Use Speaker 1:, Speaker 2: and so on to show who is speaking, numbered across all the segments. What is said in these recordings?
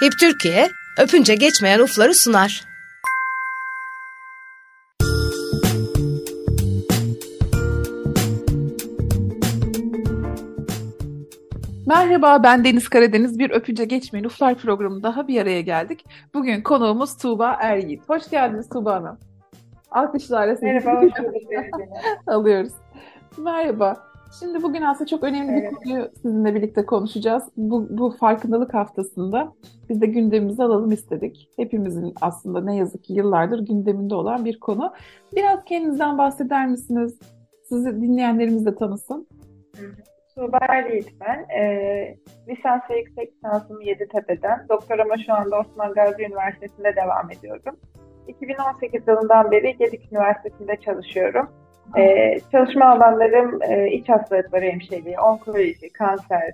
Speaker 1: HIP Türkiye, öpünce geçmeyen ufları sunar.
Speaker 2: Merhaba ben Deniz Karadeniz. Bir Öpünce Geçmeyin Uflar programı daha bir araya geldik. Bugün konuğumuz Tuğba Eryiğit. Hoş geldiniz Tuğba Hanım. Alkışlarla
Speaker 3: sizi Merhaba, hoş
Speaker 2: alıyoruz. Merhaba. Şimdi bugün aslında çok önemli evet. bir konuyu sizinle birlikte konuşacağız. Bu, bu farkındalık haftasında biz de gündemimizi alalım istedik. Hepimizin aslında ne yazık ki yıllardır gündeminde olan bir konu. Biraz kendinizden bahseder misiniz? Sizi dinleyenlerimiz de tanısın.
Speaker 3: Tuğba Erliğit ben. E, lisans ve yüksek lisansımı Yeditepe'den. Doktorama şu anda Osman Gazi Üniversitesi'nde devam ediyorum. 2018 yılından beri Gedik Üniversitesi'nde çalışıyorum. Ee, çalışma alanlarım e, iç hastalıkları hemşireliği, onkoloji, kanser,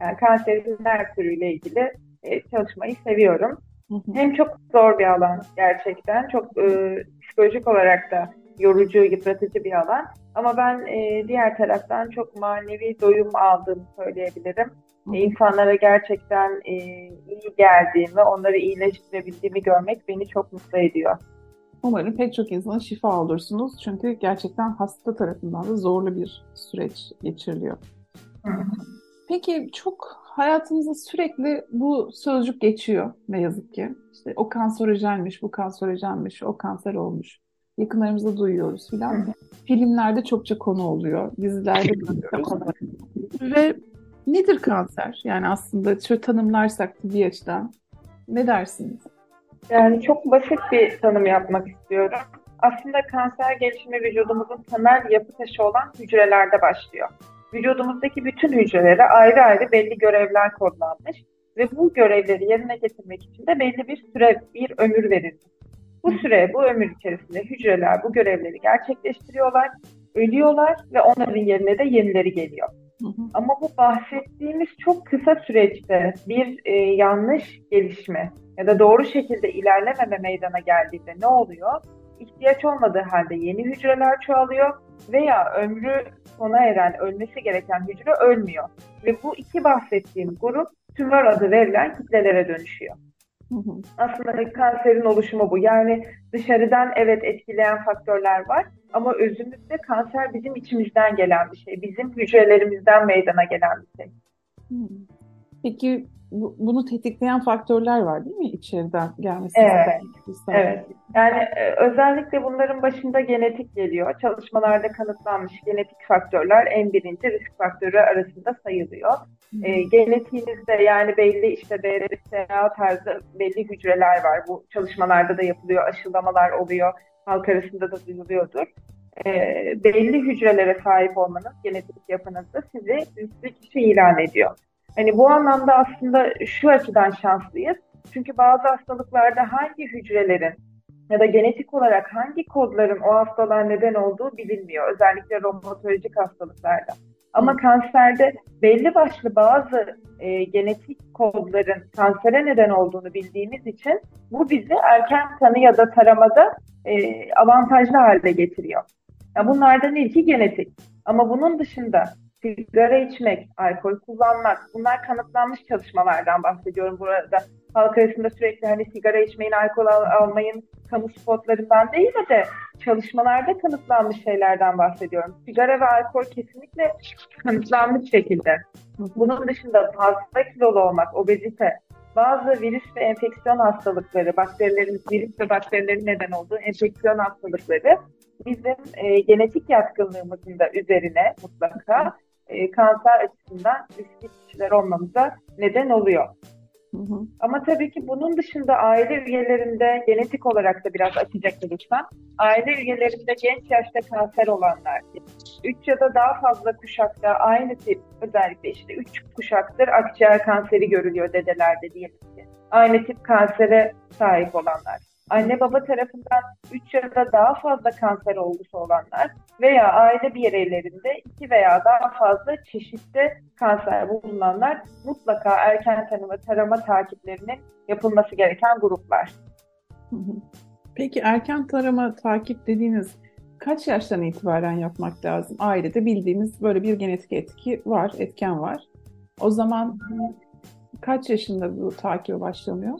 Speaker 3: yani kanserin her türüyle ilgili e, çalışmayı seviyorum. Hı hı. Hem çok zor bir alan gerçekten, çok e, psikolojik olarak da yorucu, yıpratıcı bir alan. Ama ben e, diğer taraftan çok manevi doyum aldığımı söyleyebilirim. Hı. E, insanlara gerçekten e, iyi geldiğimi, onları iyileştirebildiğimi görmek beni çok mutlu ediyor.
Speaker 2: Umarım pek çok insana şifa olursunuz. Çünkü gerçekten hasta tarafından da zorlu bir süreç geçiriliyor. Peki çok hayatımızda sürekli bu sözcük geçiyor ne yazık ki. İşte o kanserojenmiş, bu kanserojenmiş, o kanser olmuş. Yakınlarımızda duyuyoruz filan. Filmlerde çokça konu oluyor, dizilerde duyuyoruz. Ve nedir kanser? Yani aslında şöyle tanımlarsak tıbbi açıdan ne dersiniz?
Speaker 3: Yani çok basit bir tanım yapmak istiyorum. Aslında kanser gelişimi vücudumuzun temel yapı taşı olan hücrelerde başlıyor. Vücudumuzdaki bütün hücrelere ayrı ayrı belli görevler kodlanmış ve bu görevleri yerine getirmek için de belli bir süre, bir ömür verilmiş. Bu süre, bu ömür içerisinde hücreler bu görevleri gerçekleştiriyorlar, ölüyorlar ve onların yerine de yenileri geliyor. Hı hı. Ama bu bahsettiğimiz çok kısa süreçte bir e, yanlış gelişme ya da doğru şekilde ilerlememe meydana geldiğinde ne oluyor? İhtiyaç olmadığı halde yeni hücreler çoğalıyor veya ömrü sona eren, ölmesi gereken hücre ölmüyor. Ve bu iki bahsettiğim grup tümör adı verilen kitlelere dönüşüyor. Aslında kanserin oluşumu bu. Yani dışarıdan evet etkileyen faktörler var ama özümüzde kanser bizim içimizden gelen bir şey. Bizim hücrelerimizden meydana gelen bir şey.
Speaker 2: Peki bu, bunu tetikleyen faktörler var değil mi içeriden gelmesi?
Speaker 3: Evet. evet. Yani e, özellikle bunların başında genetik geliyor. Çalışmalarda kanıtlanmış genetik faktörler en birinci risk faktörü arasında sayılıyor. E, genetiğinizde yani belli işte BRCA tarzı belli hücreler var. Bu çalışmalarda da yapılıyor, aşılamalar oluyor. Halk arasında da duyuluyordur. E, belli hücrelere sahip olmanız genetik yapınızda sizi riskli kişi ilan ediyor. Hani bu anlamda aslında şu açıdan şanslıyız. Çünkü bazı hastalıklarda hangi hücrelerin ya da genetik olarak hangi kodların o hastalığa neden olduğu bilinmiyor. Özellikle romatolojik hastalıklarda. Ama kanserde belli başlı bazı e, genetik kodların kansere neden olduğunu bildiğimiz için bu bizi erken tanı ya da taramada e, avantajlı hale getiriyor. Yani bunlardan ilki genetik. Ama bunun dışında sigara içmek, alkol kullanmak bunlar kanıtlanmış çalışmalardan bahsediyorum burada. Halk arasında sürekli hani sigara içmeyin, alkol al- almayın kamu spotlarından değil de çalışmalarda kanıtlanmış şeylerden bahsediyorum. Sigara ve alkol kesinlikle kanıtlanmış şekilde. Bunun dışında fazla kilolu olmak, obezite, bazı virüs ve enfeksiyon hastalıkları, bakterilerin, virüs ve bakterilerin neden olduğu enfeksiyon hastalıkları bizim e, genetik yatkınlığımızın da üzerine mutlaka e, kanser açısından riskli kişiler olmamıza neden oluyor. Hı hı. Ama tabii ki bunun dışında aile üyelerinde genetik olarak da biraz açacak olursam, aile üyelerinde genç yaşta kanser olanlar, 3 ya da daha fazla kuşakta aynı tip özellikle işte 3 kuşaktır akciğer kanseri görülüyor dedelerde diyelim ki. Aynı tip kansere sahip olanlar anne baba tarafından 3 ya da daha fazla kanser olgusu olanlar veya aile bireylerinde 2 veya daha fazla çeşitli kanser bulunanlar mutlaka erken tanı ve tarama takiplerinin yapılması gereken gruplar.
Speaker 2: Peki erken tarama takip dediğiniz kaç yaştan itibaren yapmak lazım? Ailede bildiğimiz böyle bir genetik etki var, etken var. O zaman kaç yaşında bu takibe başlanıyor?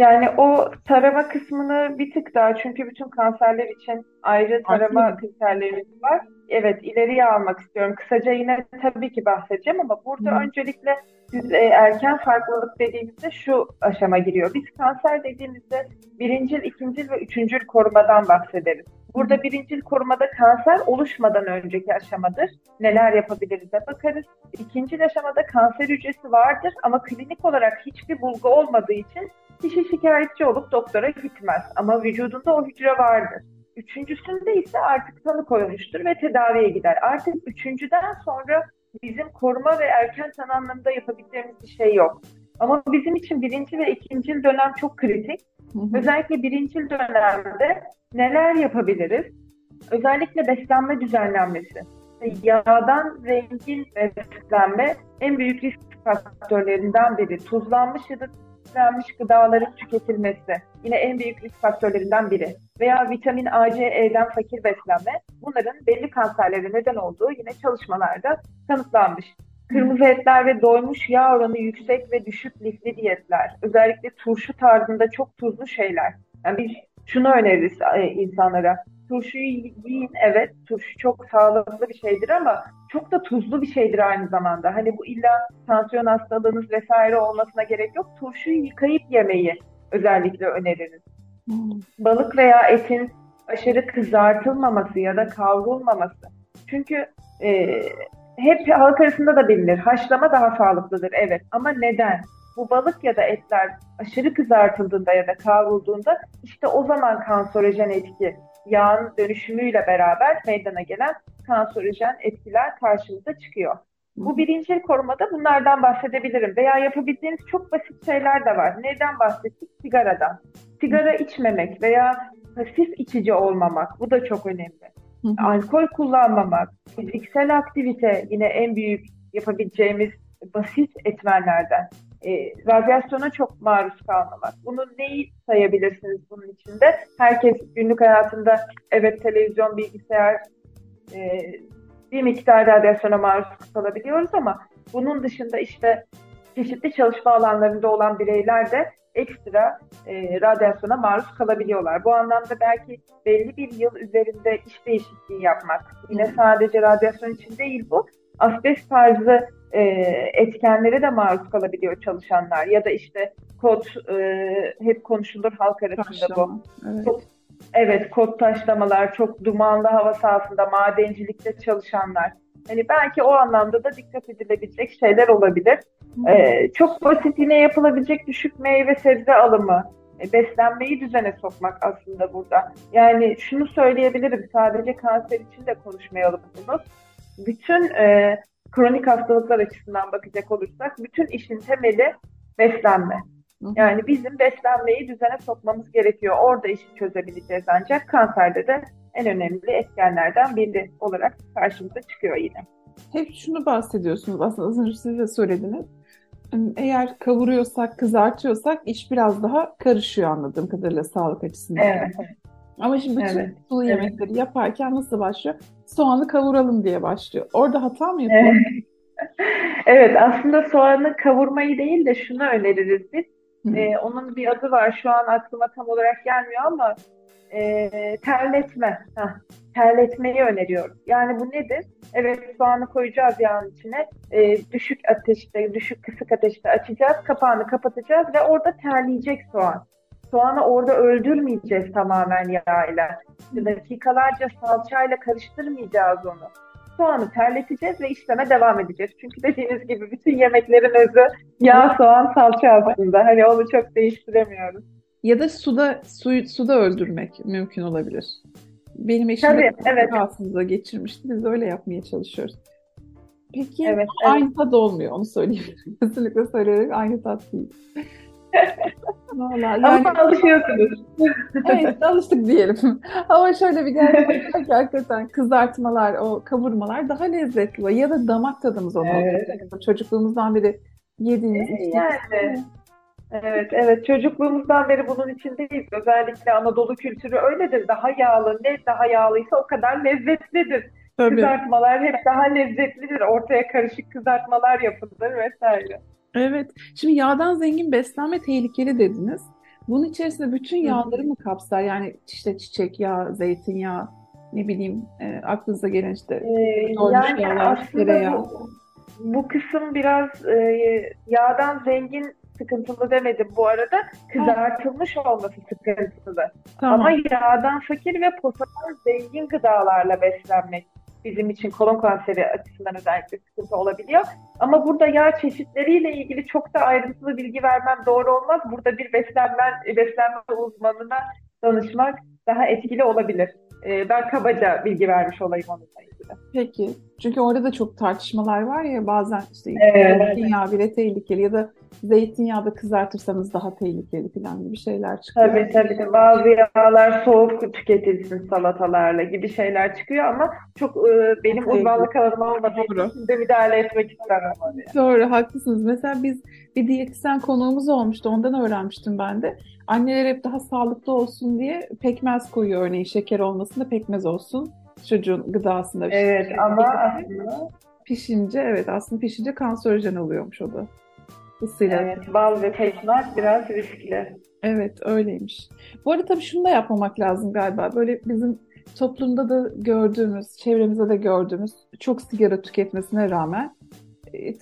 Speaker 3: Yani o tarama kısmını bir tık daha çünkü bütün kanserler için ayrı tarama kriterlerimiz var. Evet ileriye almak istiyorum. Kısaca yine tabii ki bahsedeceğim ama burada hmm. öncelikle biz e, erken farklılık dediğimizde şu aşama giriyor. Biz kanser dediğimizde birincil, ikincil ve üçüncül korumadan bahsederiz. Burada birincil korumada kanser oluşmadan önceki aşamadır. Neler yapabiliriz'e bakarız. İkincil aşamada kanser hücresi vardır ama klinik olarak hiçbir bulgu olmadığı için kişi şikayetçi olup doktora gitmez. Ama vücudunda o hücre vardır. Üçüncüsünde ise artık tanı koymuştur ve tedaviye gider. Artık üçüncüden sonra bizim koruma ve erken tanı anlamında yapabileceğimiz bir şey yok. Ama bizim için birinci ve ikinci dönem çok kritik. Hı hı. Özellikle birinci dönemde neler yapabiliriz? Özellikle beslenme düzenlenmesi. Yağdan zengin beslenme en büyük risk faktörlerinden biri. Tuzlanmış ya da işlenmiş gıdaların tüketilmesi yine en büyük risk faktörlerinden biri. Veya vitamin A, C, E'den fakir beslenme bunların belli kanserlere neden olduğu yine çalışmalarda kanıtlanmış. Kırmızı etler ve doymuş yağ oranı yüksek ve düşük lifli diyetler, özellikle turşu tarzında çok tuzlu şeyler. Yani biz şunu öneririz e, insanlara. Turşuyu yiyin evet turşu çok sağlıklı bir şeydir ama çok da tuzlu bir şeydir aynı zamanda. Hani bu illa tansiyon hastalığınız vesaire olmasına gerek yok. Turşuyu yıkayıp yemeyi özellikle öneririz. Hmm. Balık veya etin aşırı kızartılmaması ya da kavrulmaması. Çünkü e, hep halk arasında da bilinir. Haşlama daha sağlıklıdır evet ama neden? Bu balık ya da etler aşırı kızartıldığında ya da kavrulduğunda işte o zaman kanserojen etki yağın dönüşümüyle beraber meydana gelen kanserojen etkiler karşımıza çıkıyor. Bu birinci korumada bunlardan bahsedebilirim. Veya yapabildiğiniz çok basit şeyler de var. Neden bahsettik? Sigaradan. Sigara içmemek veya pasif içici olmamak. Bu da çok önemli. Alkol kullanmamak, fiziksel aktivite yine en büyük yapabileceğimiz basit etmenlerden. E, radyasyona çok maruz kalmamak. Bunu neyi sayabilirsiniz bunun içinde? Herkes günlük hayatında evet televizyon, bilgisayar, e, bir miktar radyasyona maruz kalabiliyoruz ama bunun dışında işte çeşitli çalışma alanlarında olan bireyler de ekstra e, radyasyona maruz kalabiliyorlar. Bu anlamda belki belli bir yıl üzerinde iş değişikliği yapmak, yine sadece radyasyon için değil bu, asbest tarzı e, etkenlere de maruz kalabiliyor çalışanlar ya da işte kod e, hep konuşulur halk arasında Taşlama, bu. Evet. Kod, evet kod taşlamalar, çok dumanlı hava sahasında madencilikte çalışanlar. Hani belki o anlamda da dikkat edilebilecek şeyler olabilir. Ee, çok basit yine yapılabilecek düşük meyve sebze alımı, e, beslenmeyi düzene sokmak aslında burada. Yani şunu söyleyebilirim, sadece kanser için de konuşmayalım bunu. Bütün e, kronik hastalıklar açısından bakacak olursak, bütün işin temeli beslenme. Yani bizim beslenmeyi düzene sokmamız gerekiyor. Orada işi çözebileceğiz ancak kanserde de en önemli etkenlerden biri olarak karşımıza çıkıyor yine.
Speaker 2: Hep şunu bahsediyorsunuz aslında az önce siz de söylediniz. Eğer kavuruyorsak, kızartıyorsak iş biraz daha karışıyor anladığım kadarıyla sağlık açısından.
Speaker 3: Evet.
Speaker 2: Ama şimdi bütün evet. sulu yemekleri evet. yaparken nasıl başlıyor? Soğanı kavuralım diye başlıyor. Orada hata mı yapıyoruz?
Speaker 3: Evet. evet aslında soğanı kavurmayı değil de şunu öneririz biz. Ee, onun bir adı var şu an aklıma tam olarak gelmiyor ama e, terletme. Heh, terletmeyi öneriyoruz. Yani bu nedir? Evet soğanı koyacağız yağın içine. E, düşük ateşte, düşük kısık ateşte açacağız. Kapağını kapatacağız ve orada terleyecek soğan. Soğanı orada öldürmeyeceğiz tamamen yağıyla. Dakikalarca salçayla karıştırmayacağız onu. Soğanı terleteceğiz ve işleme devam edeceğiz. Çünkü dediğiniz gibi bütün yemeklerin özü yağ, soğan, salça aslında. Hani onu çok değiştiremiyoruz.
Speaker 2: Ya da suda su, suda öldürmek mümkün olabilir. Benim eşim Tabii, evet. rahatsızlığı geçirmişti. Biz öyle yapmaya çalışıyoruz. Peki evet, aynı evet. tat olmuyor onu söyleyeyim. Kesinlikle söyleyerek aynı tat değil.
Speaker 3: Vallahi yani, Ama alışıyorsunuz.
Speaker 2: evet alıştık diyelim. Ama şöyle bir gerçek ki hakikaten kızartmalar, o kavurmalar daha lezzetli ya da damak tadımız onu. Evet. Çocukluğumuzdan beri yediğimiz.
Speaker 3: Ee, yani. Evet, evet. Çocukluğumuzdan beri bunun içindeyiz. Özellikle Anadolu kültürü öyledir. Daha yağlı, ne daha yağlıysa o kadar lezzetlidir. Tabii. Kızartmalar hep daha lezzetlidir. Ortaya karışık kızartmalar yapılır vesaire.
Speaker 2: Evet. Şimdi yağdan zengin beslenme tehlikeli dediniz. Bunun içerisinde bütün yağları mı kapsar? Yani işte çiçek yağı, zeytinyağı, ne bileyim e, aklınıza gelen işte
Speaker 3: Ee, yani
Speaker 2: yağlar,
Speaker 3: aslında
Speaker 2: tereyağı.
Speaker 3: bu, bu kısım biraz e, yağdan zengin sıkıntılı demedim bu arada. Kızartılmış olması sıkıntılı.
Speaker 2: Tamam.
Speaker 3: Ama yağdan fakir ve potadan zengin gıdalarla beslenmek bizim için kolon kanseri açısından özellikle sıkıntı olabiliyor. Ama burada yağ çeşitleriyle ilgili çok da ayrıntılı bilgi vermem doğru olmaz. Burada bir beslenme, beslenme uzmanına danışmak daha etkili olabilir. Ee, ben kabaca bilgi vermiş olayım onunla ilgili.
Speaker 2: Peki. Çünkü orada da çok tartışmalar var ya bazen işte
Speaker 3: Evet.
Speaker 2: zeytinyağı bile tehlikeli ya da zeytinyağı da kızartırsanız daha tehlikeli falan gibi şeyler çıkıyor.
Speaker 3: Tabii tabii. Bazı yağlar soğuk tüketilsin salatalarla gibi şeyler çıkıyor ama çok e, benim
Speaker 2: Çok
Speaker 3: uzmanlık alanım olmadığı
Speaker 2: Doğru.
Speaker 3: için de müdahale etmek istemem.
Speaker 2: Doğru, haklısınız. Mesela biz bir diyetisyen konuğumuz olmuştu. Ondan öğrenmiştim ben de. Anneler hep daha sağlıklı olsun diye pekmez koyuyor örneğin. Şeker olmasın da pekmez olsun. Çocuğun gıdasında.
Speaker 3: Evet
Speaker 2: şey.
Speaker 3: ama aslında
Speaker 2: Pişince evet aslında pişince kanserojen oluyormuş o da. Isıyla.
Speaker 3: evet, bal ve pekmez biraz riskli.
Speaker 2: Evet, öyleymiş. Bu arada tabii şunu da yapmamak lazım galiba. Böyle bizim toplumda da gördüğümüz, çevremizde de gördüğümüz çok sigara tüketmesine rağmen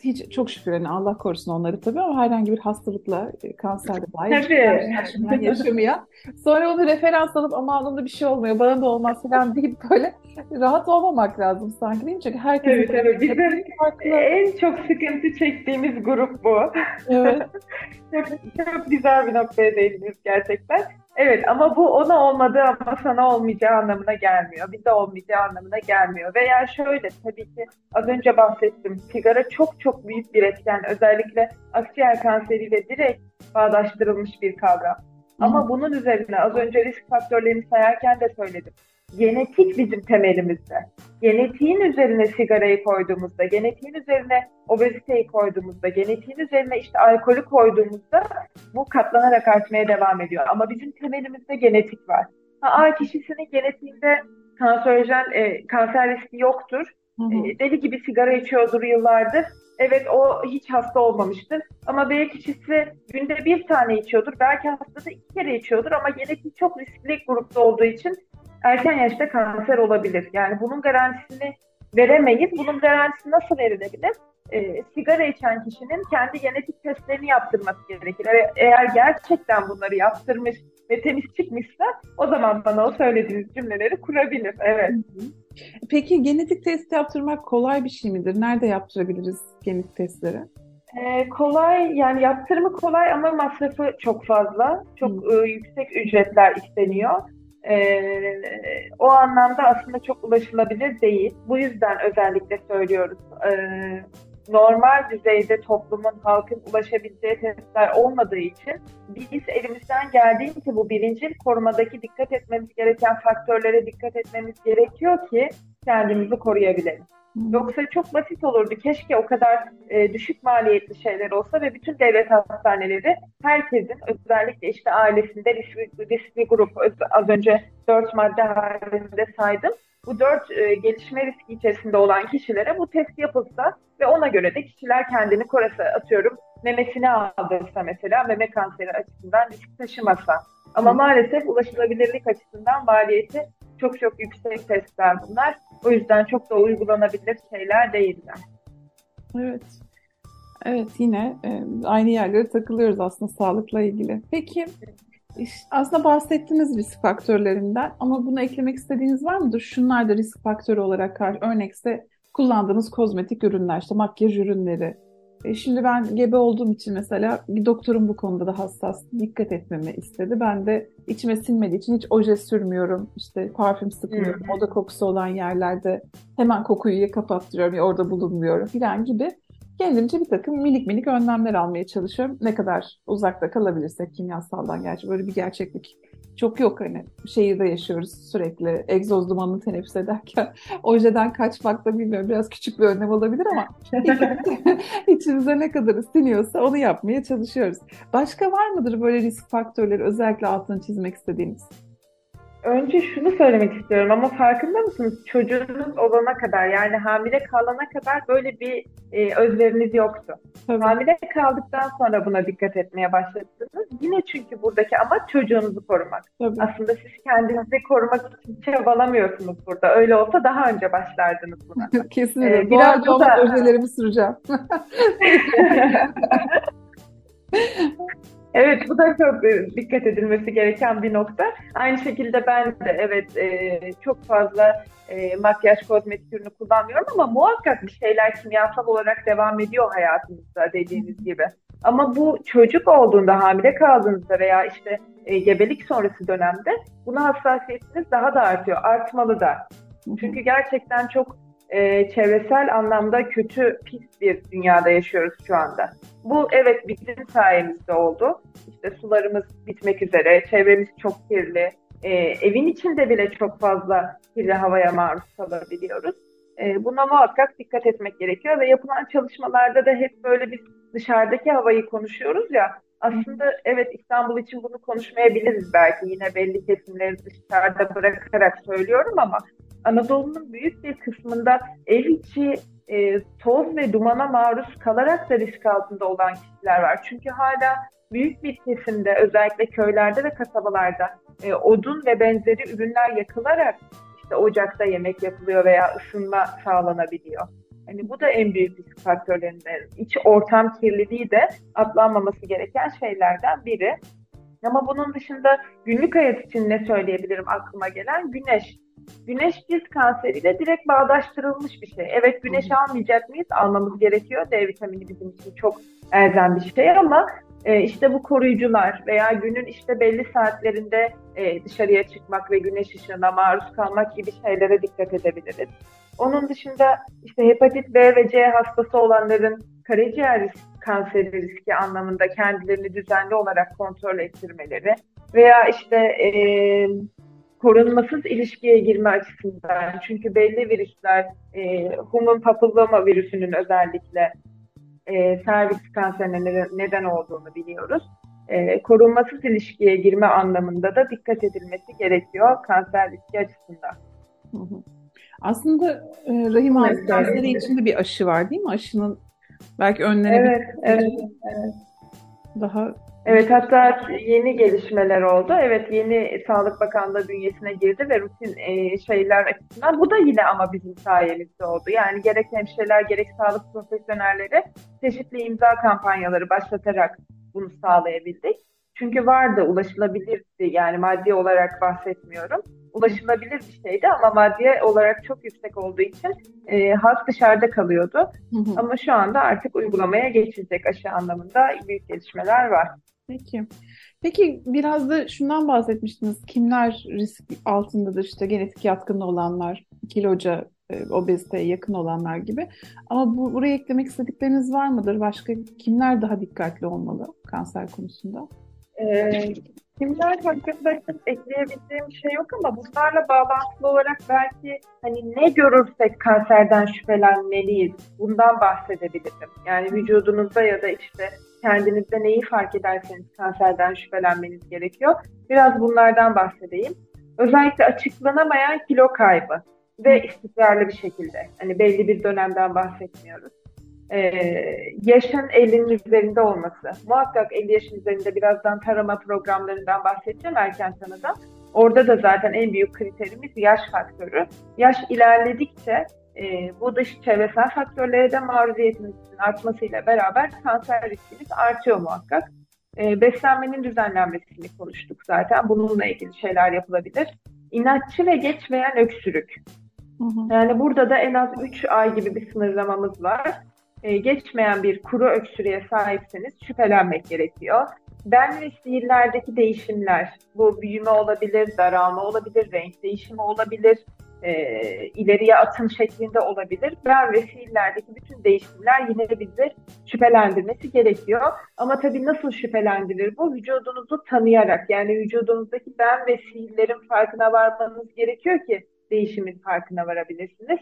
Speaker 2: hiç çok şükür hani Allah korusun onları tabii ama herhangi bir hastalıkla e, kanserle dair yaşamaya. Sonra onu referans alıp aman onda bir şey olmuyor, bana da olmaz falan deyip böyle rahat olmamak lazım sanki değil mi? Çünkü herkesin
Speaker 3: Tabii tabii. Bizim
Speaker 2: farklı.
Speaker 3: en çok sıkıntı çektiğimiz grup bu.
Speaker 2: Evet.
Speaker 3: Çok, çok güzel bir noktaya değindiniz gerçekten. Evet ama bu ona olmadığı ama sana olmayacağı anlamına gelmiyor. Bize olmayacağı anlamına gelmiyor. Veya şöyle tabii ki az önce bahsettim. Sigara çok çok büyük bir etken. Özellikle akciğer kanseriyle direkt bağdaştırılmış bir kavram. Ama bunun üzerine az önce risk faktörlerini sayarken de söyledim. Genetik bizim temelimizde. Genetiğin üzerine sigarayı koyduğumuzda, genetiğin üzerine obeziteyi koyduğumuzda, genetiğin üzerine işte alkolü koyduğumuzda bu katlanarak artmaya devam ediyor. Ama bizim temelimizde genetik var. Ha, A kişisinin genetiğinde kanserojen, e, kanser riski yoktur.
Speaker 2: Hı hı.
Speaker 3: E, deli gibi sigara içiyordur yıllardır. Evet o hiç hasta olmamıştır. Ama B kişisi günde bir tane içiyordur. Belki haftada iki kere içiyordur ama genetiği çok riskli grupta olduğu için erken yaşta kanser olabilir. Yani bunun garantisini veremeyiz. Bunun garantisi nasıl verilebilir? E, sigara içen kişinin kendi genetik testlerini yaptırması gerekir. E- Eğer gerçekten bunları yaptırmış ve temiz çıkmışsa o zaman bana o söylediğiniz cümleleri kurabilir. Evet.
Speaker 2: Peki genetik test yaptırmak kolay bir şey midir? Nerede yaptırabiliriz genetik testleri?
Speaker 3: Ee, kolay yani yaptırımı kolay ama masrafı çok fazla. Çok e, yüksek ücretler isteniyor. Ee, o anlamda aslında çok ulaşılabilir değil. Bu yüzden özellikle söylüyoruz. Ee, normal düzeyde toplumun, halkın ulaşabileceği testler olmadığı için biz elimizden geldiğince bu bilincin korumadaki dikkat etmemiz gereken faktörlere dikkat etmemiz gerekiyor ki kendimizi koruyabilelim. Yoksa çok basit olurdu. Keşke o kadar e, düşük maliyetli şeyler olsa ve bütün devlet hastaneleri herkesin özellikle işte ailesinde riskli, riskli grup az önce dört madde halinde saydım. Bu dört e, gelişme riski içerisinde olan kişilere bu test yapılsa ve ona göre de kişiler kendini korasa atıyorum memesini aldırsa mesela meme kanseri açısından risk taşımasa. Ama maalesef ulaşılabilirlik açısından maliyeti çok çok yüksek testler bunlar. O yüzden çok da uygulanabilir şeyler değiller.
Speaker 2: Evet. Evet yine e, aynı yerlere takılıyoruz aslında sağlıkla ilgili. Peki aslında bahsettiğiniz risk faktörlerinden ama bunu eklemek istediğiniz var mıdır? Şunlar da risk faktörü olarak örnekse kullandığımız kozmetik ürünler işte makyaj ürünleri. E, şimdi ben gebe olduğum için mesela bir doktorum bu konuda da hassas dikkat etmemi istedi. Ben de içime sinmediği için hiç oje sürmüyorum. İşte parfüm sıkmıyorum. Oda kokusu olan yerlerde hemen kokuyu kapattırıyorum ya orada bulunmuyorum falan gibi kendimce bir takım minik minik önlemler almaya çalışıyorum. Ne kadar uzakta kalabilirsek kimyasaldan gerçi böyle bir gerçeklik çok yok hani şehirde yaşıyoruz sürekli egzoz dumanını teneffüs ederken ojeden kaçmak da bilmiyorum biraz küçük bir önlem olabilir ama içimize ne kadar siniyorsa onu yapmaya çalışıyoruz. Başka var mıdır böyle risk faktörleri özellikle altını çizmek istediğiniz?
Speaker 3: Önce şunu söylemek istiyorum ama farkında mısınız? Çocuğunuz olana kadar yani hamile kalana kadar böyle bir e, özveriniz yoktu. Tabii. Hamile kaldıktan sonra buna dikkat etmeye başladınız. Yine çünkü buradaki amaç çocuğunuzu korumak. Tabii. Aslında siz kendinizi korumak için çabalamıyorsunuz burada. Öyle olsa daha önce başlardınız buna.
Speaker 2: Kesinlikle. Ee, biraz arada da... projelerimi süreceğim.
Speaker 3: Evet bu da çok e, dikkat edilmesi gereken bir nokta. Aynı şekilde ben de evet e, çok fazla e, makyaj kozmetik ürünü kullanmıyorum ama muhakkak bir şeyler kimyasal olarak devam ediyor hayatımızda dediğiniz gibi. Ama bu çocuk olduğunda hamile kaldığınızda veya işte e, gebelik sonrası dönemde buna hassasiyetiniz daha da artıyor. Artmalı da. Çünkü gerçekten çok e, çevresel anlamda kötü, pis bir dünyada yaşıyoruz şu anda. Bu evet bizim sayemizde oldu. İşte sularımız bitmek üzere, çevremiz çok kirli, e, evin içinde bile çok fazla kirli havaya maruz kalabiliyoruz. E, buna muhakkak dikkat etmek gerekiyor ve yapılan çalışmalarda da hep böyle biz dışarıdaki havayı konuşuyoruz ya. Aslında evet İstanbul için bunu konuşmayabiliriz belki yine belli kesimleri dışarıda bırakarak söylüyorum ama Anadolu'nun büyük bir kısmında ev içi e, toz ve dumana maruz kalarak da risk altında olan kişiler var. Çünkü hala büyük bir kesimde özellikle köylerde ve kasabalarda e, odun ve benzeri ürünler yakılarak işte ocakta yemek yapılıyor veya ısınma sağlanabiliyor. Hani bu da en büyük risk faktörlerinden. İç ortam kirliliği de atlanmaması gereken şeylerden biri. Ama bunun dışında günlük hayat için ne söyleyebilirim aklıma gelen? Güneş. Güneş cilt kanseriyle direkt bağdaştırılmış bir şey. Evet güneş almayacak mıyız? Almamız gerekiyor. D vitamini bizim için çok elzem bir şey ama e, işte bu koruyucular veya günün işte belli saatlerinde e, dışarıya çıkmak ve güneş ışığına maruz kalmak gibi şeylere dikkat edebiliriz. Onun dışında işte hepatit B ve C hastası olanların karaciğer kanseri riski anlamında kendilerini düzenli olarak kontrol ettirmeleri veya işte e, korunmasız ilişkiye girme açısından çünkü belli virüsler e, human papilloma virüsünün özellikle e, servis kanserine neden olduğunu biliyoruz. E, korunmasız ilişkiye girme anlamında da dikkat edilmesi gerekiyor kanser riski açısından.
Speaker 2: Aslında e, rahim ağzı kanseri için de bir aşı var değil mi? Aşının belki önlenebilir.
Speaker 3: Evet, evet, evet. Daha Evet hatta yeni gelişmeler oldu. Evet yeni Sağlık Bakanlığı bünyesine girdi ve rutin e, şeyler açısından bu da yine ama bizim sayemizde oldu. Yani gerek hemşireler gerek sağlık profesyonelleri çeşitli imza kampanyaları başlatarak bunu sağlayabildik. Çünkü vardı ulaşılabilirdi yani maddi olarak bahsetmiyorum. Ulaşılabilir bir şeydi ama maddi olarak çok yüksek olduğu için e, halk dışarıda kalıyordu. Hı hı. Ama şu anda artık uygulamaya geçilecek aşı anlamında büyük gelişmeler var.
Speaker 2: Peki. Peki biraz da şundan bahsetmiştiniz. Kimler risk altındadır? İşte genetik yatkınlığı olanlar, kiloca, e, obeziteye yakın olanlar gibi. Ama bu, buraya eklemek istedikleriniz var mıdır? Başka kimler daha dikkatli olmalı kanser konusunda?
Speaker 3: Ee, kimler hakkında ekleyebileceğim şey yok ama bunlarla bağlantılı olarak belki hani ne görürsek kanserden şüphelenmeliyiz. Bundan bahsedebilirim. Yani vücudunuzda ya da işte kendinizde neyi fark ederseniz kanserden şüphelenmeniz gerekiyor. Biraz bunlardan bahsedeyim. Özellikle açıklanamayan kilo kaybı ve istikrarlı bir şekilde. Hani belli bir dönemden bahsetmiyoruz. Ee, yaşın 50'nin üzerinde olması. Muhakkak 50 yaşın üzerinde birazdan tarama programlarından bahsedeceğim erken tanıda. Orada da zaten en büyük kriterimiz yaş faktörü. Yaş ilerledikçe e, bu dış çevresel faktörlere de maruziyetimizin artmasıyla beraber kanser riskimiz artıyor muhakkak. E, beslenmenin düzenlenmesini konuştuk zaten. Bununla ilgili şeyler yapılabilir. İnatçı ve geçmeyen öksürük. Hı hı. Yani burada da en az 3 ay gibi bir sınırlamamız var. E, geçmeyen bir kuru öksürüğe sahipseniz şüphelenmek gerekiyor. Ben ve sihirlerdeki değişimler, bu büyüme olabilir, daralma olabilir, renk değişimi olabilir, e, ileriye atım şeklinde olabilir. Ben ve fiillerdeki bütün değişimler yine bizi şüphelendirmesi gerekiyor. Ama tabii nasıl şüphelendirir bu? Vücudunuzu tanıyarak yani vücudunuzdaki ben ve fiillerin farkına varmanız gerekiyor ki değişimin farkına varabilirsiniz.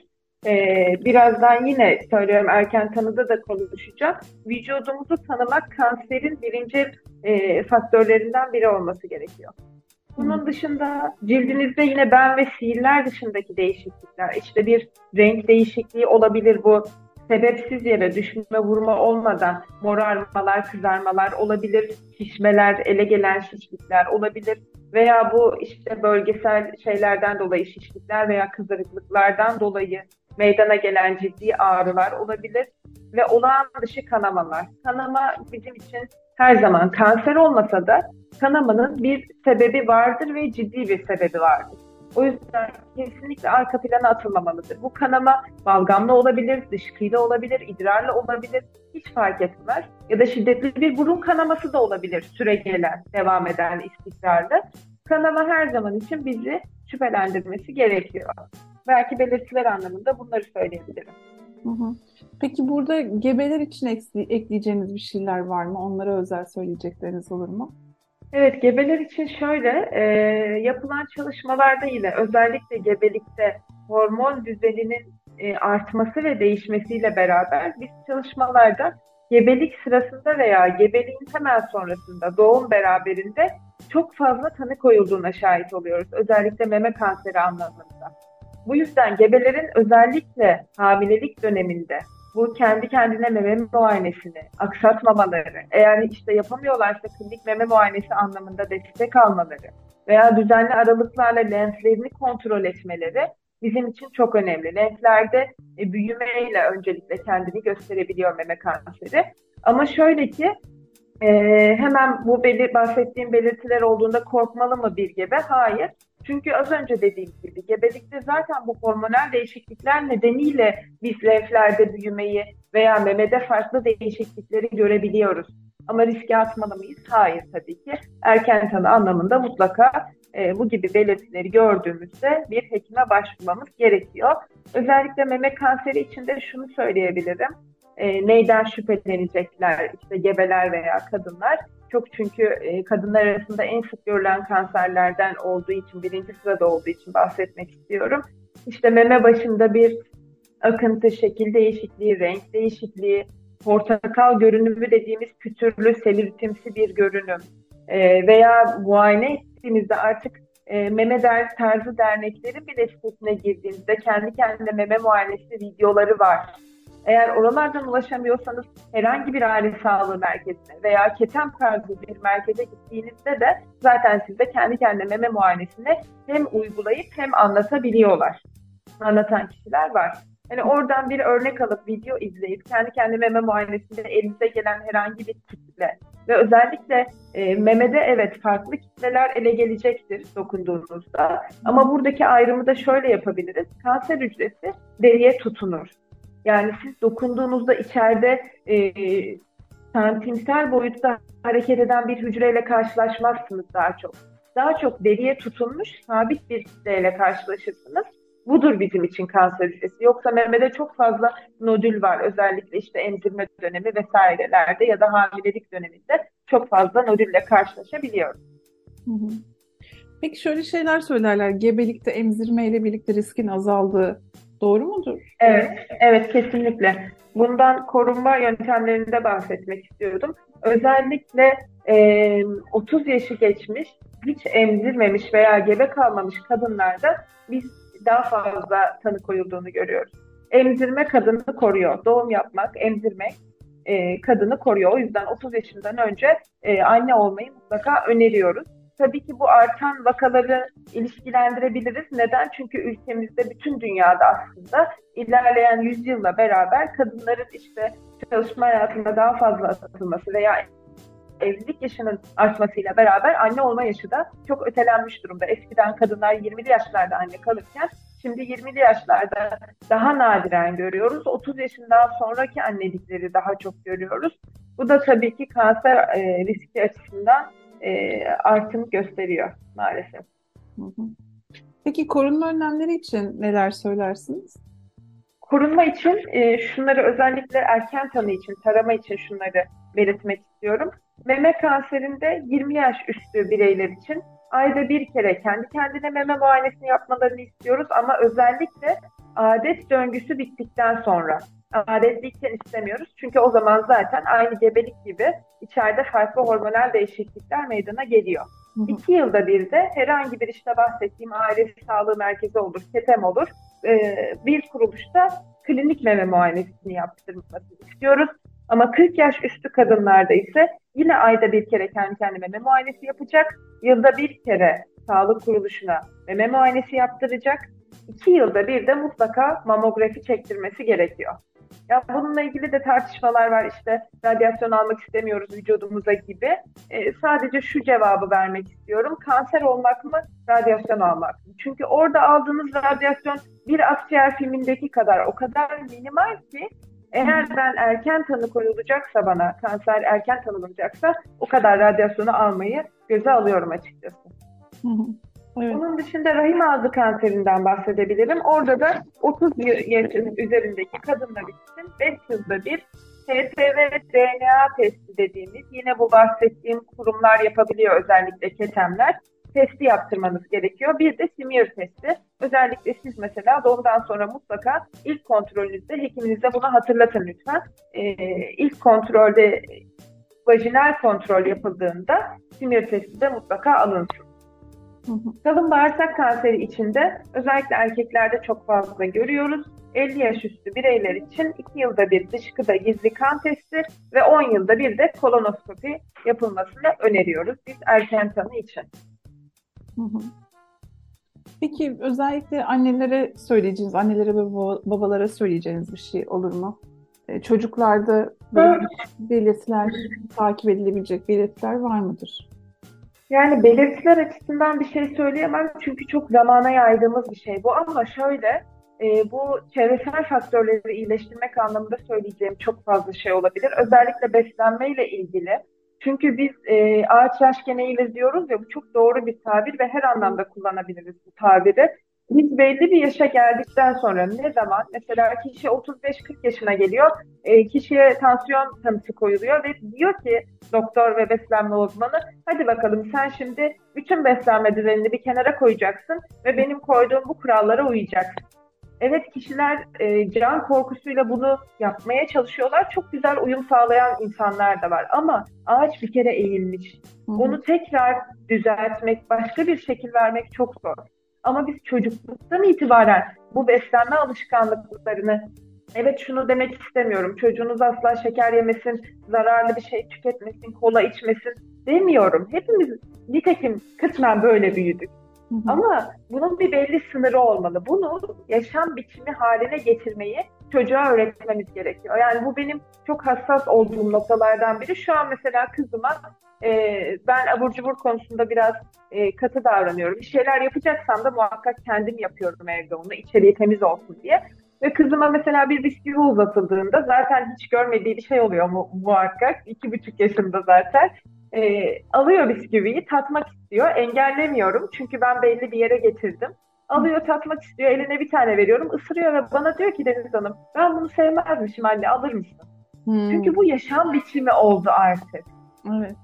Speaker 3: Ee, birazdan yine söylüyorum erken tanıda da konuşacağım. Vücudumuzu tanımak kanserin birinci e, faktörlerinden biri olması gerekiyor. Bunun dışında cildinizde yine ben ve sihirler dışındaki değişiklikler, işte bir renk değişikliği olabilir bu. Sebepsiz yere düşme vurma olmadan morarmalar, kızarmalar olabilir, şişmeler, ele gelen şişlikler olabilir veya bu işte bölgesel şeylerden dolayı şişlikler veya kızarıklıklardan dolayı meydana gelen ciddi ağrılar olabilir ve olağan dışı kanamalar. Kanama bizim için her zaman kanser olmasa da kanamanın bir sebebi vardır ve ciddi bir sebebi vardır. O yüzden kesinlikle arka plana atılmamalıdır. Bu kanama balgamla olabilir, dışkıyla olabilir, idrarla olabilir. Hiç fark etmez. Ya da şiddetli bir burun kanaması da olabilir. Süre gelen, devam eden istikrarlı. Kanama her zaman için bizi şüphelendirmesi gerekiyor. Belki belirtiler anlamında bunları söyleyebilirim.
Speaker 2: Hı hı. Peki burada gebeler için ekleyeceğiniz bir şeyler var mı? Onlara özel söyleyecekleriniz olur mu?
Speaker 3: Evet, gebeler için şöyle e, yapılan çalışmalarda yine özellikle gebelikte hormon düzeninin e, artması ve değişmesiyle beraber biz çalışmalarda gebelik sırasında veya gebeliğin hemen sonrasında doğum beraberinde çok fazla tanı koyulduğuna şahit oluyoruz. Özellikle meme kanseri anlamında. Bu yüzden gebelerin özellikle hamilelik döneminde bu kendi kendine meme muayenesini aksatmamaları, eğer işte yapamıyorlarsa klinik meme muayenesi anlamında destek almaları veya düzenli aralıklarla lenslerini kontrol etmeleri bizim için çok önemli. Lenslerde e, büyümeyle öncelikle kendini gösterebiliyor meme kanseri. Ama şöyle ki e, hemen bu belir bahsettiğim belirtiler olduğunda korkmalı mı bir gebe? Hayır. Çünkü az önce dediğim gibi gebelikte zaten bu hormonal değişiklikler nedeniyle biz lenflerde büyümeyi veya memede farklı değişiklikleri görebiliyoruz. Ama riske atmalı mıyız? Hayır tabii ki. Erken tanı anlamında mutlaka e, bu gibi belirtileri gördüğümüzde bir hekime başvurmamız gerekiyor. Özellikle meme kanseri için de şunu söyleyebilirim. E, neyden şüphelenecekler işte gebeler veya kadınlar? Çok çünkü e, kadınlar arasında en sık görülen kanserlerden olduğu için, birinci sırada olduğu için bahsetmek istiyorum. İşte meme başında bir akıntı, şekil değişikliği, renk değişikliği, portakal görünümü dediğimiz pütürlü, selülitimsi bir görünüm e, veya muayene ettiğimizde artık e, meme der, tarzı derneklerin bile sitesine girdiğimizde kendi kendine meme muayenesi videoları var. Eğer oralardan ulaşamıyorsanız herhangi bir aile sağlığı merkezine veya ketem tarzı bir merkeze gittiğinizde de zaten size kendi kendine meme muayenesini hem uygulayıp hem anlatabiliyorlar. Anlatan kişiler var. Yani oradan bir örnek alıp video izleyip kendi kendi meme muayenesinde elinize gelen herhangi bir kitle ve özellikle e, memede evet farklı kitleler ele gelecektir dokunduğunuzda. Ama buradaki ayrımı da şöyle yapabiliriz. Kanser hücresi deriye tutunur. Yani siz dokunduğunuzda içeride e, santimsel boyutta hareket eden bir hücreyle karşılaşmazsınız daha çok. Daha çok deriye tutunmuş sabit bir kitleyle karşılaşırsınız. Budur bizim için kanser hücresi. Yoksa memede çok fazla nodül var. Özellikle işte emzirme dönemi vesairelerde ya da hamilelik döneminde çok fazla nodülle karşılaşabiliyoruz.
Speaker 2: Peki şöyle şeyler söylerler. Gebelikte emzirme ile birlikte riskin azaldığı Doğru mudur?
Speaker 3: Evet, evet kesinlikle. Bundan korunma yöntemlerinde bahsetmek istiyordum. Özellikle e, 30 yaşı geçmiş, hiç emzirmemiş veya gebe kalmamış kadınlarda biz daha fazla tanı koyulduğunu görüyoruz. Emzirme kadını koruyor. Doğum yapmak, emzirmek e, kadını koruyor. O yüzden 30 yaşından önce e, anne olmayı mutlaka öneriyoruz. Tabii ki bu artan vakaları ilişkilendirebiliriz. Neden? Çünkü ülkemizde bütün dünyada aslında ilerleyen yüzyılla beraber kadınların işte çalışma hayatında daha fazla atılması veya evlilik yaşının artmasıyla beraber anne olma yaşı da çok ötelenmiş durumda. Eskiden kadınlar 20'li yaşlarda anne kalırken şimdi 20'li yaşlarda daha nadiren görüyoruz. 30 yaşından sonraki annelikleri daha çok görüyoruz. Bu da tabii ki kanser e, riski açısından e, artım gösteriyor maalesef.
Speaker 2: Peki korunma önlemleri için neler söylersiniz?
Speaker 3: Korunma için e, şunları özellikle erken tanı için, tarama için şunları belirtmek istiyorum. Meme kanserinde 20 yaş üstü bireyler için ayda bir kere kendi kendine meme muayenesini yapmalarını istiyoruz ama özellikle adet döngüsü bittikten sonra adetliyken istemiyoruz. Çünkü o zaman zaten aynı gebelik gibi içeride farklı hormonal değişiklikler meydana geliyor. Hı hı. İki yılda bir de herhangi bir işte bahsettiğim aile sağlığı merkezi olur, KETEM olur. E, bir kuruluşta klinik meme muayenesini yaptırmasını istiyoruz. Ama 40 yaş üstü kadınlarda ise yine ayda bir kere kendi kendine meme muayenesi yapacak. Yılda bir kere sağlık kuruluşuna meme muayenesi yaptıracak. İki yılda bir de mutlaka mamografi çektirmesi gerekiyor. Ya bununla ilgili de tartışmalar var işte radyasyon almak istemiyoruz vücudumuza gibi. E, sadece şu cevabı vermek istiyorum. Kanser olmak mı, radyasyon almak mı? Çünkü orada aldığınız radyasyon bir akciğer filmindeki kadar o kadar minimal ki eğer ben erken tanı koyulacaksa bana, kanser erken tanınacaksa o kadar radyasyonu almayı göze alıyorum açıkçası. Evet. Onun dışında rahim ağzı kanserinden bahsedebilirim. Orada da 30 yaşın üzerindeki kadınlar için 5 yılda bir HPV DNA testi dediğimiz yine bu bahsettiğim kurumlar yapabiliyor özellikle ketemler. Testi yaptırmanız gerekiyor. Bir de smear testi. Özellikle siz mesela doğumdan sonra mutlaka ilk kontrolünüzde hekiminize bunu hatırlatın lütfen. Ee, ilk kontrolde vajinal kontrol yapıldığında smear testi de mutlaka alınsın. Kalın bağırsak kanseri içinde özellikle erkeklerde çok fazla görüyoruz. 50 yaş üstü bireyler için 2 yılda bir dışkıda gizli kan testi ve 10 yılda bir de kolonoskopi yapılmasını öneriyoruz biz erken tanı için.
Speaker 2: Peki özellikle annelere söyleyeceğiniz, annelere ve babalara söyleyeceğiniz bir şey olur mu? E, çocuklarda böyle belirtiler, takip edilebilecek belirtiler var mıdır?
Speaker 3: Yani belirtiler açısından bir şey söyleyemem çünkü çok zamana yaydığımız bir şey bu ama şöyle e, bu çevresel faktörleri iyileştirmek anlamında söyleyeceğim çok fazla şey olabilir. Özellikle beslenmeyle ilgili. Çünkü biz e, ağaç yaş geneğiyle diyoruz ya bu çok doğru bir tabir ve her anlamda kullanabiliriz bu tabiri. Biz belli bir yaşa geldikten sonra ne zaman mesela kişi 35-40 yaşına geliyor, e, kişiye tansiyon tanısı koyuluyor ve diyor ki doktor ve beslenme uzmanı hadi bakalım sen şimdi bütün beslenme düzenini bir kenara koyacaksın ve benim koyduğum bu kurallara uyacaksın. Evet kişiler e, can korkusuyla bunu yapmaya çalışıyorlar. Çok güzel uyum sağlayan insanlar da var ama ağaç bir kere eğilmiş. Hı hı. Onu tekrar düzeltmek, başka bir şekil vermek çok zor. Ama biz çocukluktan itibaren bu beslenme alışkanlıklarını Evet şunu demek istemiyorum. Çocuğunuz asla şeker yemesin, zararlı bir şey tüketmesin, kola içmesin demiyorum. Hepimiz nitekim kısmen böyle büyüdük. Hı hı. Ama bunun bir belli sınırı olmalı. Bunu yaşam biçimi haline getirmeyi çocuğa öğretmemiz gerekiyor. Yani bu benim çok hassas olduğum noktalardan biri. Şu an mesela kızıma e, ben abur cubur konusunda biraz e, katı davranıyorum. Bir şeyler yapacaksam da muhakkak kendim yapıyorum evde onu. İçeriği temiz olsun diye. Ve kızıma mesela bir bisküvi uzatıldığında zaten hiç görmediği bir şey oluyor mu, muhakkak. İki buçuk yaşında zaten. E, alıyor bisküviyi, tatmak istiyor. Engellemiyorum çünkü ben belli bir yere getirdim. Alıyor tatmak istiyor, eline bir tane veriyorum, ısırıyor ve bana diyor ki Deniz Hanım ben bunu sevmezmişim anne alır mısın? Hmm. Çünkü bu yaşam biçimi oldu artık. Evet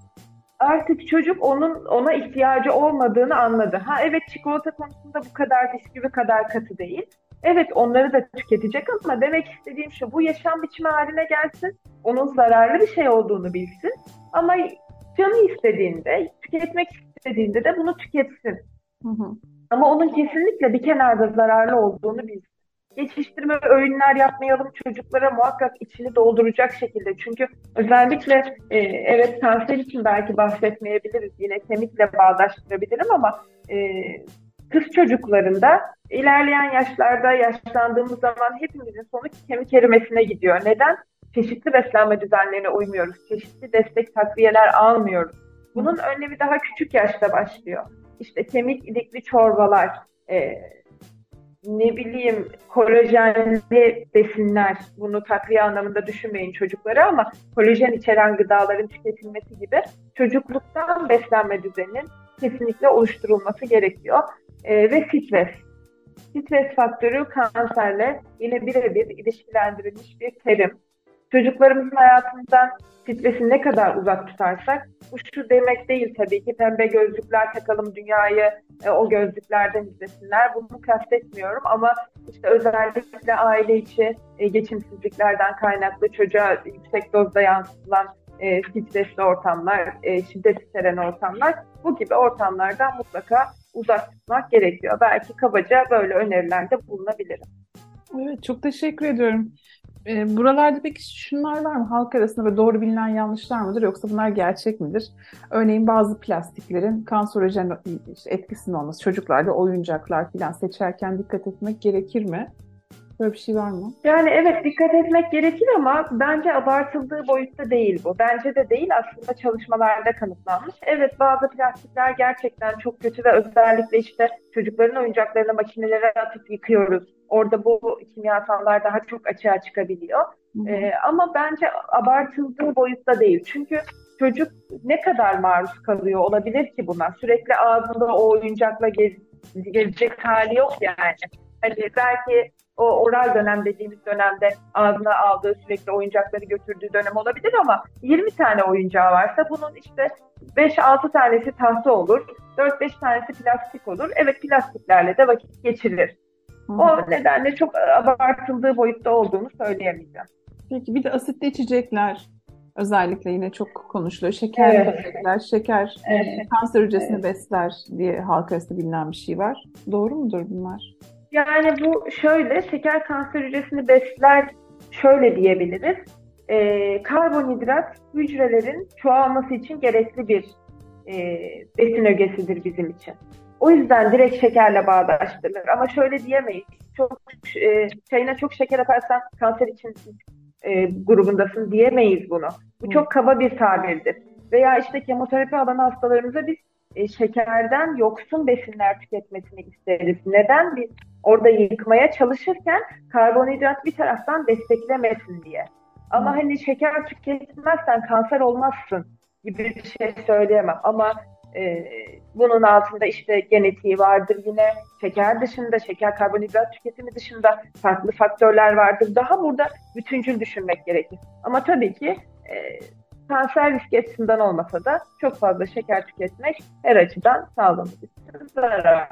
Speaker 3: artık çocuk onun ona ihtiyacı olmadığını anladı. Ha evet çikolata konusunda bu kadar bisküvi kadar katı değil. Evet onları da tüketecek ama demek istediğim şu bu yaşam biçimi haline gelsin. Onun zararlı bir şey olduğunu bilsin. Ama canı istediğinde, tüketmek istediğinde de bunu tüketsin. Hı hı. Ama onun kesinlikle bir kenarda zararlı olduğunu bilsin geçiştirme öğünler yapmayalım çocuklara muhakkak içini dolduracak şekilde. Çünkü özellikle e, evet kanser için belki bahsetmeyebiliriz yine kemikle bağdaştırabilirim ama e, kız çocuklarında ilerleyen yaşlarda yaşlandığımız zaman hepimizin sonu kemik erimesine gidiyor. Neden? Çeşitli beslenme düzenlerine uymuyoruz. Çeşitli destek takviyeler almıyoruz. Bunun önlemi daha küçük yaşta başlıyor. İşte kemik ilikli çorbalar, e, ne bileyim kolajenli besinler bunu takviye anlamında düşünmeyin çocuklara ama kolajen içeren gıdaların tüketilmesi gibi çocukluktan beslenme düzeninin kesinlikle oluşturulması gerekiyor. E, ve stres. Stres faktörü kanserle yine birebir ilişkilendirilmiş bir terim. Çocuklarımızın hayatından stresi ne kadar uzak tutarsak bu şu demek değil tabii ki pembe gözlükler takalım dünyayı e, o gözlüklerden izlesinler. Bunu kastetmiyorum ama işte özellikle aile içi e, geçimsizliklerden kaynaklı çocuğa yüksek dozda yansıtılan e, stresli ortamlar, e, şiddet içeren ortamlar bu gibi ortamlardan mutlaka uzak tutmak gerekiyor. Belki kabaca böyle önerilerde bulunabilirim.
Speaker 2: Evet, çok teşekkür ediyorum. E, buralarda peki şunlar var mı? Halk arasında ve doğru bilinen yanlışlar mıdır yoksa bunlar gerçek midir? Örneğin bazı plastiklerin kanserojen etkisinin olması, çocuklarda oyuncaklar falan seçerken dikkat etmek gerekir mi? Böyle bir şey var mı?
Speaker 3: Yani evet dikkat etmek gerekir ama bence abartıldığı boyutta değil bu. Bence de değil aslında çalışmalarda kanıtlanmış. Evet bazı plastikler gerçekten çok kötü ve özellikle işte çocukların oyuncaklarını makinelere atıp yıkıyoruz. Orada bu kimyasallar daha çok açığa çıkabiliyor. Ee, ama bence abartıldığı boyutta değil. Çünkü çocuk ne kadar maruz kalıyor olabilir ki buna? Sürekli ağzında o oyuncakla gez, gezecek hali yok yani. Hani belki o oral dönem dediğimiz dönemde ağzına aldığı sürekli oyuncakları götürdüğü dönem olabilir ama 20 tane oyuncağı varsa bunun işte 5-6 tanesi tahta olur, 4-5 tanesi plastik olur. Evet plastiklerle de vakit geçirilir. O nedenle çok abartıldığı boyutta olduğunu söyleyemeyeceğim.
Speaker 2: Peki bir de asitli içecekler özellikle yine çok konuşuluyor. Şeker evet. içecekler, şeker evet. kanser hücresini evet. besler diye halk arasında bilinen bir şey var. Doğru mudur bunlar?
Speaker 3: Yani bu şöyle, şeker kanser hücresini besler şöyle diyebiliriz. E, karbonhidrat hücrelerin çoğalması için gerekli bir e, besin ögesidir bizim için. O yüzden direkt şekerle bağdaştırılır. Ama şöyle diyemeyiz. Çok e, çayına çok şeker atarsan kanser için e, grubundasın diyemeyiz bunu. Bu çok kaba bir tabirdir. Veya işte kemoterapi alan hastalarımıza biz e, şekerden yoksun besinler tüketmesini isteriz. Neden? Biz orada yıkmaya çalışırken karbonhidrat bir taraftan desteklemesin diye. Ama hani şeker tüketmezsen kanser olmazsın gibi bir şey söyleyemem. Ama e, bunun altında işte genetiği vardır yine şeker dışında, şeker karbonhidrat tüketimi dışında farklı faktörler vardır. Daha burada bütüncül düşünmek gerekir. Ama tabii ki e, kanser riski açısından olmasa da çok fazla şeker tüketmek her açıdan sağlığımız için zarar.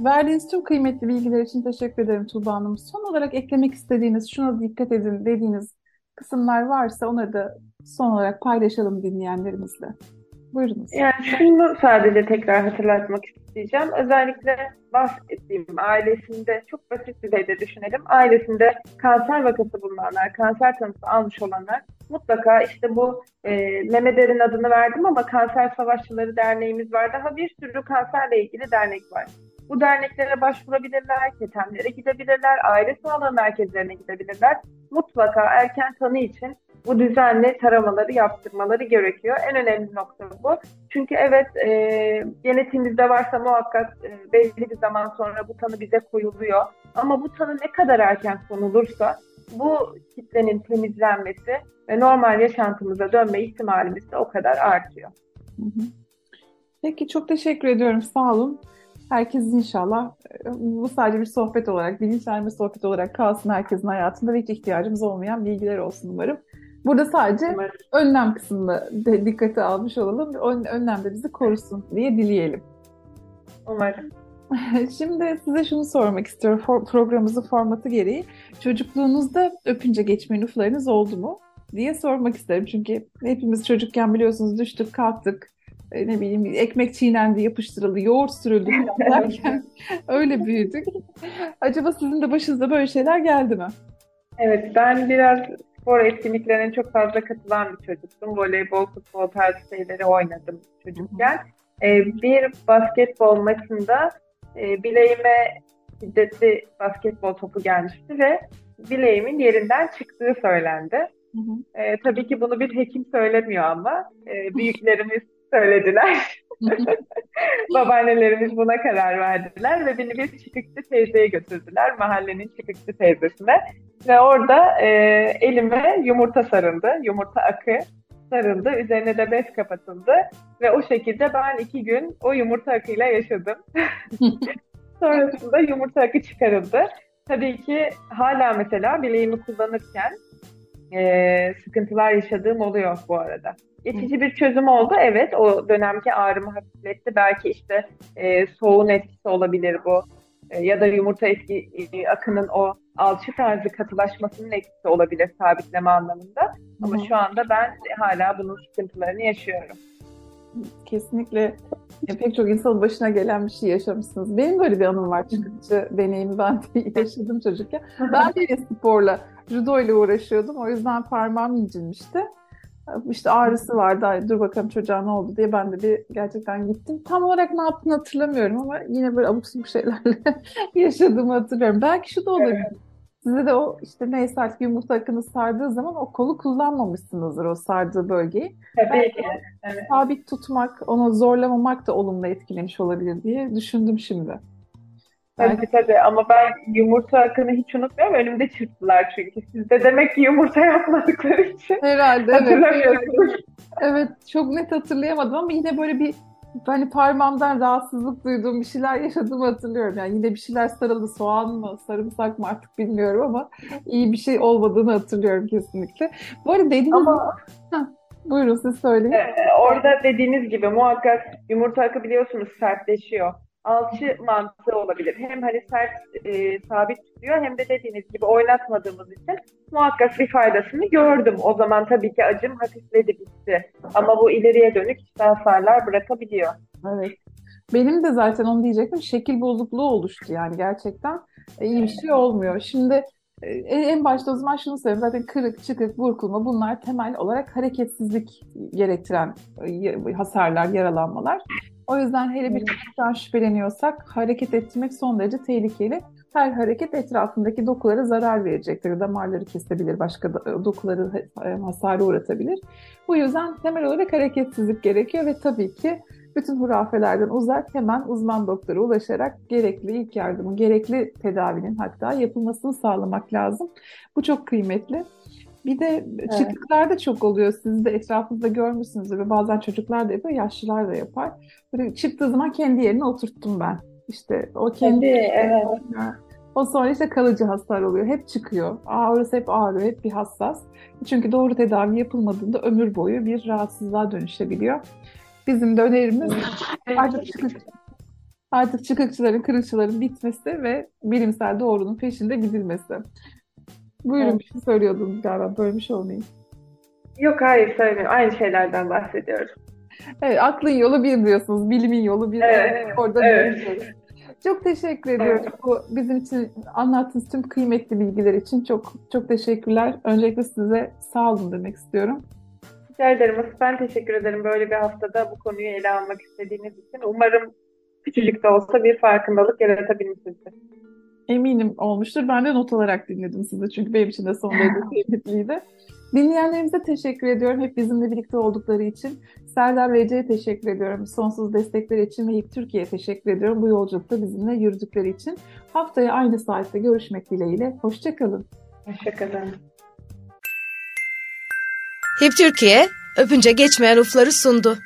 Speaker 2: Verdiğiniz tüm kıymetli bilgiler için teşekkür ederim Tuğba Hanım. Son olarak eklemek istediğiniz, şuna dikkat edin dediğiniz kısımlar varsa onları da son olarak paylaşalım dinleyenlerimizle. Buyurunuz.
Speaker 3: Yani şunu sadece tekrar hatırlatmak isteyeceğim. Özellikle bahsettiğim ailesinde çok basit düzeyde düşünelim. Ailesinde kanser vakası bulunanlar, kanser tanısı almış olanlar mutlaka işte bu e, Mehmet adını verdim ama Kanser Savaşçıları Derneğimiz var. Daha bir sürü kanserle ilgili dernek var. Bu derneklere başvurabilirler, ketemlere gidebilirler, aile sağlığı merkezlerine gidebilirler. Mutlaka erken tanı için bu düzenli taramaları yaptırmaları gerekiyor. En önemli nokta bu. Çünkü evet e, genetiğimizde varsa muhakkak e, belli bir zaman sonra bu tanı bize koyuluyor. Ama bu tanı ne kadar erken konulursa bu kitlenin temizlenmesi ve normal yaşantımıza dönme ihtimalimiz de o kadar artıyor.
Speaker 2: Peki çok teşekkür ediyorum. Sağ olun. Herkes inşallah e, bu sadece bir sohbet olarak, bilinçlenme sohbet olarak kalsın herkesin hayatında ve hiç ihtiyacımız olmayan bilgiler olsun umarım. Burada sadece önlem kısmında de dikkate almış olalım. Önlem de bizi korusun diye dileyelim.
Speaker 3: Umarım.
Speaker 2: Şimdi size şunu sormak istiyorum. For, programımızın formatı gereği çocukluğunuzda öpünce geçmeyen uflarınız oldu mu diye sormak isterim. Çünkü hepimiz çocukken biliyorsunuz düştük kalktık e, ne bileyim ekmek çiğnendi, yapıştırıldı, yoğurt sürüldü derken öyle büyüdük. Acaba sizin de başınıza böyle şeyler geldi mi?
Speaker 3: Evet, ben biraz spor etkinliklerine çok fazla katılan bir çocuktum. Voleybol, futbol tarzı şeyleri oynadım çocukken. Ee, bir basketbol maçında e, bileğime şiddetli basketbol topu gelmişti ve bileğimin yerinden çıktığı söylendi. Hı hı. E, tabii ki bunu bir hekim söylemiyor ama e, büyüklerimiz söylediler. Babaannelerimiz buna karar verdiler ve beni bir çıkıkçı teyzeye götürdüler. Mahallenin çıkıkçı teyzesine. Ve orada e, elime yumurta sarıldı. Yumurta akı sarıldı. Üzerine de bez kapatıldı. Ve o şekilde ben iki gün o yumurta akıyla yaşadım. Sonrasında yumurta akı çıkarıldı. Tabii ki hala mesela bileğimi kullanırken e, sıkıntılar yaşadığım oluyor bu arada. Geçici bir çözüm oldu. Evet o dönemki ağrımı hafifletti. Belki işte e, soğuğun etkisi olabilir bu. E, ya da yumurta eski e, akının o alçı tarzı katılaşmasının etkisi olabilir sabitleme anlamında. Ama şu anda ben hala bunun sıkıntılarını yaşıyorum.
Speaker 2: Kesinlikle pek çok insanın başına gelen bir şey yaşamışsınız. Benim böyle bir anım var çıkıcı deneyimi ben de yaşadım çocukken. Ben de sporla, judo ile uğraşıyordum. O yüzden parmağım incinmişti. İşte ağrısı vardı. Dur bakalım çocuğa ne oldu diye ben de bir gerçekten gittim. Tam olarak ne yaptığını hatırlamıyorum ama yine böyle abuk sabuk şeylerle yaşadığımı hatırlıyorum. Belki şu da olabilir. Evet. Size de o işte neyse artık yumurta akını sardığı zaman o kolu kullanmamışsınızdır o sardığı bölgeyi.
Speaker 3: Tabii ki.
Speaker 2: Evet. Sabit tutmak, onu zorlamamak da olumlu etkilemiş olabilir diye düşündüm şimdi.
Speaker 3: Tabii tabii ama ben yumurta akını hiç unutmuyorum. Önümde çırptılar çünkü. Sizde demek ki yumurta yapmadıkları için.
Speaker 2: Herhalde evet. evet çok net hatırlayamadım ama yine böyle bir hani parmağımdan rahatsızlık duyduğum bir şeyler yaşadığımı hatırlıyorum. Yani yine bir şeyler sarıldı. Soğan mı, sarımsak mı artık bilmiyorum ama iyi bir şey olmadığını hatırlıyorum kesinlikle. Bu arada dediğiniz ama... buyurun siz söyleyin. Ee,
Speaker 3: orada dediğiniz gibi muhakkak yumurta akı biliyorsunuz sertleşiyor alçı mantığı olabilir. Hem hani sert e, sabit tutuyor hem de dediğiniz gibi oynatmadığımız için muhakkak bir faydasını gördüm. O zaman tabii ki acım hafifledi bitti. Ama bu ileriye dönük işte hasarlar bırakabiliyor.
Speaker 2: Evet. Benim de zaten onu diyecektim. Şekil bozukluğu oluştu yani gerçekten. E, iyi bir şey olmuyor. Şimdi en başta o zaman şunu söyleyeyim. Zaten kırık, çıkık, burkulma bunlar temel olarak hareketsizlik gerektiren e, hasarlar, yaralanmalar. O yüzden hele bir çocuktan şüpheleniyorsak hareket etmek son derece tehlikeli. Her hareket etrafındaki dokulara zarar verecektir. Damarları kesebilir, başka dokuları e, hasarı uğratabilir. Bu yüzden temel olarak hareketsizlik gerekiyor ve tabii ki bütün hurafelerden uzak hemen uzman doktora ulaşarak gerekli ilk yardımı, gerekli tedavinin hatta yapılmasını sağlamak lazım. Bu çok kıymetli. Bir de evet. da çok oluyor. Siz de etrafınızda görmüşsünüzdür ve bazen çocuklar da yapıyor, yaşlılar da yapar. Böyle çıktığı zaman kendi yerine oturttum ben. İşte o kendi
Speaker 3: Tabii, evet.
Speaker 2: O sonra işte kalıcı hasar oluyor. Hep çıkıyor. Aa, orası hep ağrıyor, hep bir hassas. Çünkü doğru tedavi yapılmadığında ömür boyu bir rahatsızlığa dönüşebiliyor. Bizim de önerimiz artık çıkık, artık çıkıkçıların, kırıkçıların bitmesi ve bilimsel doğrunun peşinde gidilmesi. Buyurun evet. bir şey söylüyordunuz galiba. Bölmüş olmayayım.
Speaker 3: Yok hayır söylemiyorum. Aynı şeylerden bahsediyorum.
Speaker 2: Evet, aklın yolu bir diyorsunuz. Bilimin yolu bir.
Speaker 3: Evet.
Speaker 2: Orada evet. Çok teşekkür ediyorum. Evet. Bu bizim için anlattığınız tüm kıymetli bilgiler için çok çok teşekkürler. Öncelikle size sağ olun demek istiyorum.
Speaker 3: Rica ederim. Ben teşekkür ederim böyle bir haftada bu konuyu ele almak istediğiniz için. Umarım küçücük de olsa bir farkındalık yaratabilmişizdir.
Speaker 2: Eminim olmuştur. Ben de not alarak dinledim sizi çünkü benim için de son derece kıymetliydi. Dinleyenlerimize teşekkür ediyorum. Hep bizimle birlikte oldukları için. Serdar ve Ece'ye teşekkür ediyorum. Sonsuz destekleri için ve HIP Türkiye'ye teşekkür ediyorum. Bu yolculukta bizimle yürüdükleri için. Haftaya aynı saatte görüşmek dileğiyle. Hoşçakalın.
Speaker 3: Hoşçakalın.
Speaker 1: HIP Türkiye, öpünce geçmeyen ufları sundu.